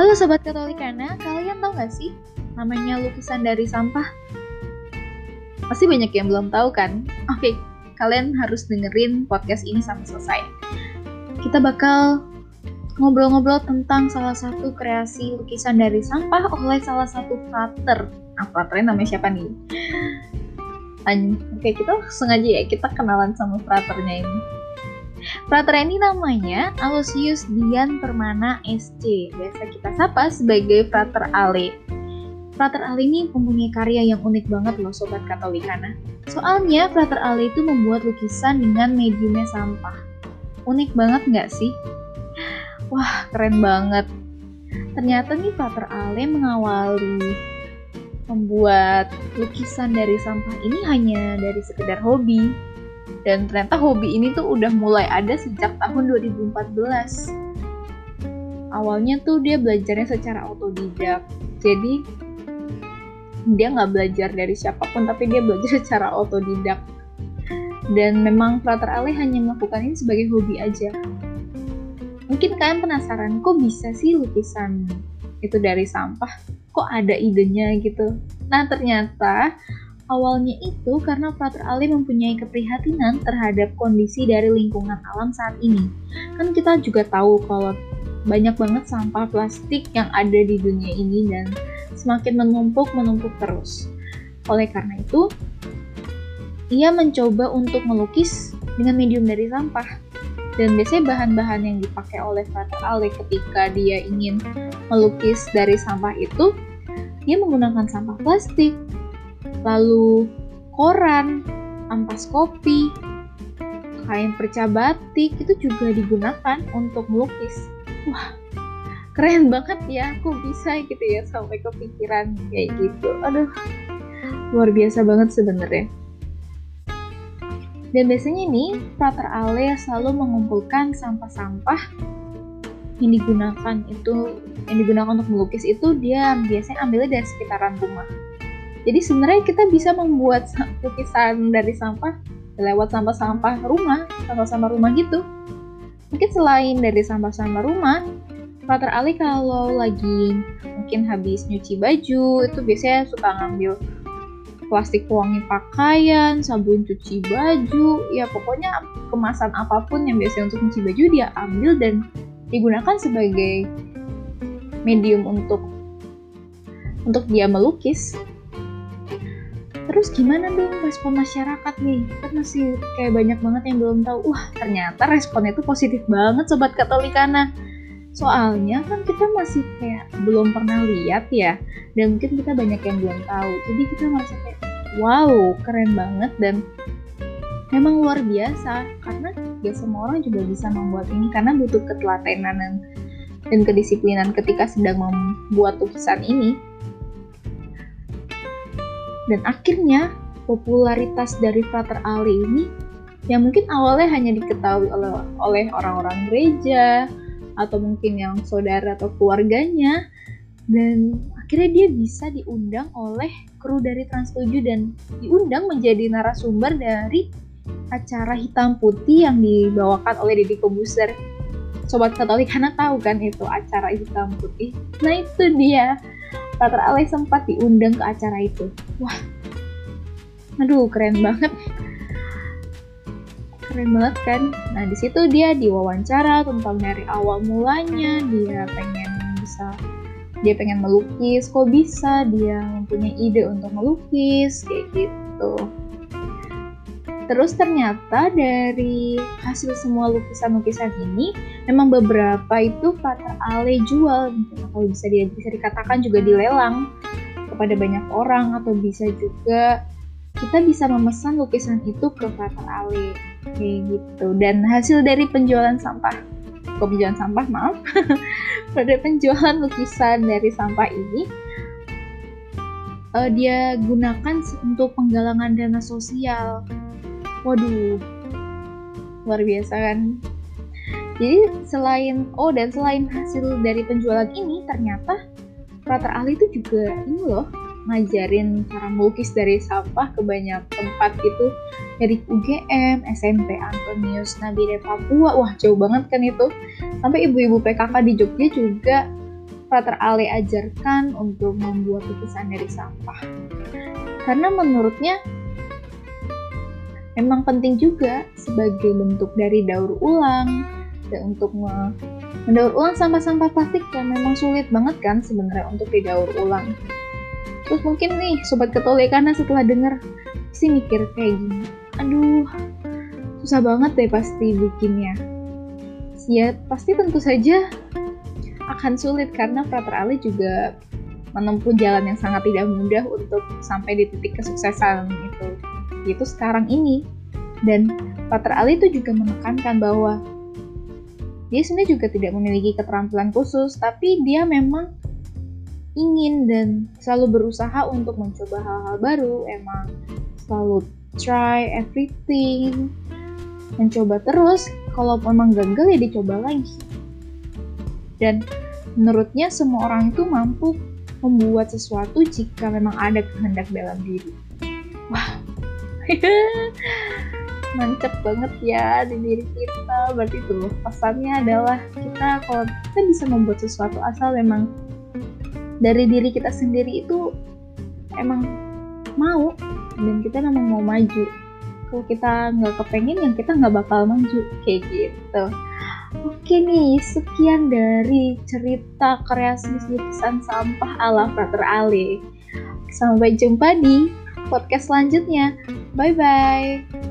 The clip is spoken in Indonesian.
Halo Sobat Katolikana, kalian tahu gak sih namanya lukisan dari sampah? Pasti banyak yang belum tahu kan? Oke, kalian harus dengerin podcast ini sampai selesai. Kita bakal ngobrol-ngobrol tentang salah satu kreasi lukisan dari sampah oleh salah satu frater. Nah, fraternya namanya siapa nih? Oke, kita sengaja ya, kita kenalan sama fraternya ini. Frater ini namanya Aloysius Dian Permana SC. Biasa kita sapa sebagai Frater Ale. Frater Ale ini mempunyai karya yang unik banget loh Sobat Katolikana. Soalnya Frater Ale itu membuat lukisan dengan mediumnya sampah. Unik banget nggak sih? Wah, keren banget. Ternyata nih Frater Ale mengawali membuat lukisan dari sampah ini hanya dari sekedar hobi dan ternyata hobi ini tuh udah mulai ada sejak tahun 2014 awalnya tuh dia belajarnya secara otodidak. Jadi dia nggak belajar dari siapa pun tapi dia belajar secara otodidak. Dan memang Frater Ale hanya melakukan ini sebagai hobi aja. Mungkin kalian penasaran kok bisa sih lukisan itu dari sampah? Kok ada idenya gitu? Nah ternyata Awalnya itu karena Frater Ali mempunyai keprihatinan terhadap kondisi dari lingkungan alam saat ini. Kan kita juga tahu kalau banyak banget sampah plastik yang ada di dunia ini dan semakin menumpuk-menumpuk terus. Oleh karena itu, ia mencoba untuk melukis dengan medium dari sampah. Dan biasanya bahan-bahan yang dipakai oleh Frater Ali ketika dia ingin melukis dari sampah itu, dia menggunakan sampah plastik, lalu koran, ampas kopi, kain perca batik itu juga digunakan untuk melukis. Wah, keren banget ya, aku bisa gitu ya sampai kepikiran kayak gitu. Aduh, luar biasa banget sebenarnya. Dan biasanya nih, Frater Ale selalu mengumpulkan sampah-sampah yang digunakan itu yang digunakan untuk melukis itu dia biasanya ambilnya dari sekitaran rumah jadi sebenarnya kita bisa membuat lukisan dari sampah lewat sampah-sampah rumah, sampah-sampah rumah gitu. Mungkin selain dari sampah-sampah rumah, Frater Ali kalau lagi mungkin habis nyuci baju, itu biasanya suka ngambil plastik pewangi pakaian, sabun cuci baju, ya pokoknya kemasan apa pun yang biasanya untuk nyuci baju dia ambil dan digunakan sebagai medium untuk untuk dia melukis terus gimana dong respon masyarakat nih? Kan masih kayak banyak banget yang belum tahu. Wah ternyata responnya itu positif banget sobat katolikana. Soalnya kan kita masih kayak belum pernah lihat ya dan mungkin kita banyak yang belum tahu. Jadi kita merasa kayak wow keren banget dan memang luar biasa karena ya semua orang juga bisa membuat ini karena butuh ketelatenan dan, dan kedisiplinan ketika sedang membuat lukisan ini dan akhirnya popularitas dari Frater Ali ini yang mungkin awalnya hanya diketahui oleh oleh orang-orang gereja atau mungkin yang saudara atau keluarganya dan akhirnya dia bisa diundang oleh kru dari Trans 7 dan diundang menjadi narasumber dari acara hitam putih yang dibawakan oleh Deddy Kobuser. Sobat Katolik karena tahu kan itu acara hitam putih. Nah itu dia Frater Ale sempat diundang ke acara itu. Wah, aduh keren banget. Keren banget kan? Nah di situ dia diwawancara tentang dari awal mulanya dia pengen bisa dia pengen melukis, kok bisa dia mempunyai ide untuk melukis kayak gitu. Terus ternyata dari hasil semua lukisan-lukisan ini, memang beberapa itu Frater Ale jual, kalau bisa dia bisa dikatakan juga dilelang kepada banyak orang atau bisa juga kita bisa memesan lukisan itu ke Frater Ale kayak gitu. Dan hasil dari penjualan sampah, kok penjualan sampah? Maaf, pada penjualan lukisan dari sampah ini uh, dia gunakan untuk penggalangan dana sosial. Waduh, luar biasa kan? Jadi selain oh dan selain hasil dari penjualan ini ternyata Frater ahli itu juga ini loh ngajarin cara melukis dari sampah ke banyak tempat gitu dari UGM, SMP Antonius Nabire Papua, wah jauh banget kan itu. Sampai ibu-ibu PKK di Jogja juga Frater Ale ajarkan untuk membuat lukisan dari sampah. Karena menurutnya memang penting juga sebagai bentuk dari daur ulang dan untuk mendaur ulang sampah-sampah plastik yang memang sulit banget kan sebenarnya untuk didaur ulang. Terus mungkin nih sobat ketole karena setelah denger pasti mikir kayak gini, aduh susah banget deh pasti bikinnya. Ya pasti tentu saja akan sulit karena Frater Ali juga menempuh jalan yang sangat tidak mudah untuk sampai di titik kesuksesan itu itu sekarang ini dan Frater Ali itu juga menekankan bahwa dia sebenarnya juga tidak memiliki keterampilan khusus tapi dia memang ingin dan selalu berusaha untuk mencoba hal-hal baru. Emang selalu try everything mencoba terus. Kalau memang gagal ya dicoba lagi. Dan menurutnya semua orang itu mampu membuat sesuatu jika memang ada kehendak dalam diri. Wah, mantep banget ya di diri kita. Berarti itu pesannya adalah kita kalau kita bisa membuat sesuatu asal memang dari diri kita sendiri itu emang mau dan kita memang mau maju. Kalau kita nggak kepengen, yang kita nggak bakal maju kayak gitu. Oke nih, sekian dari cerita kreasi lukisan sampah ala Frater Ale. Sampai jumpa di podcast selanjutnya. Bye-bye.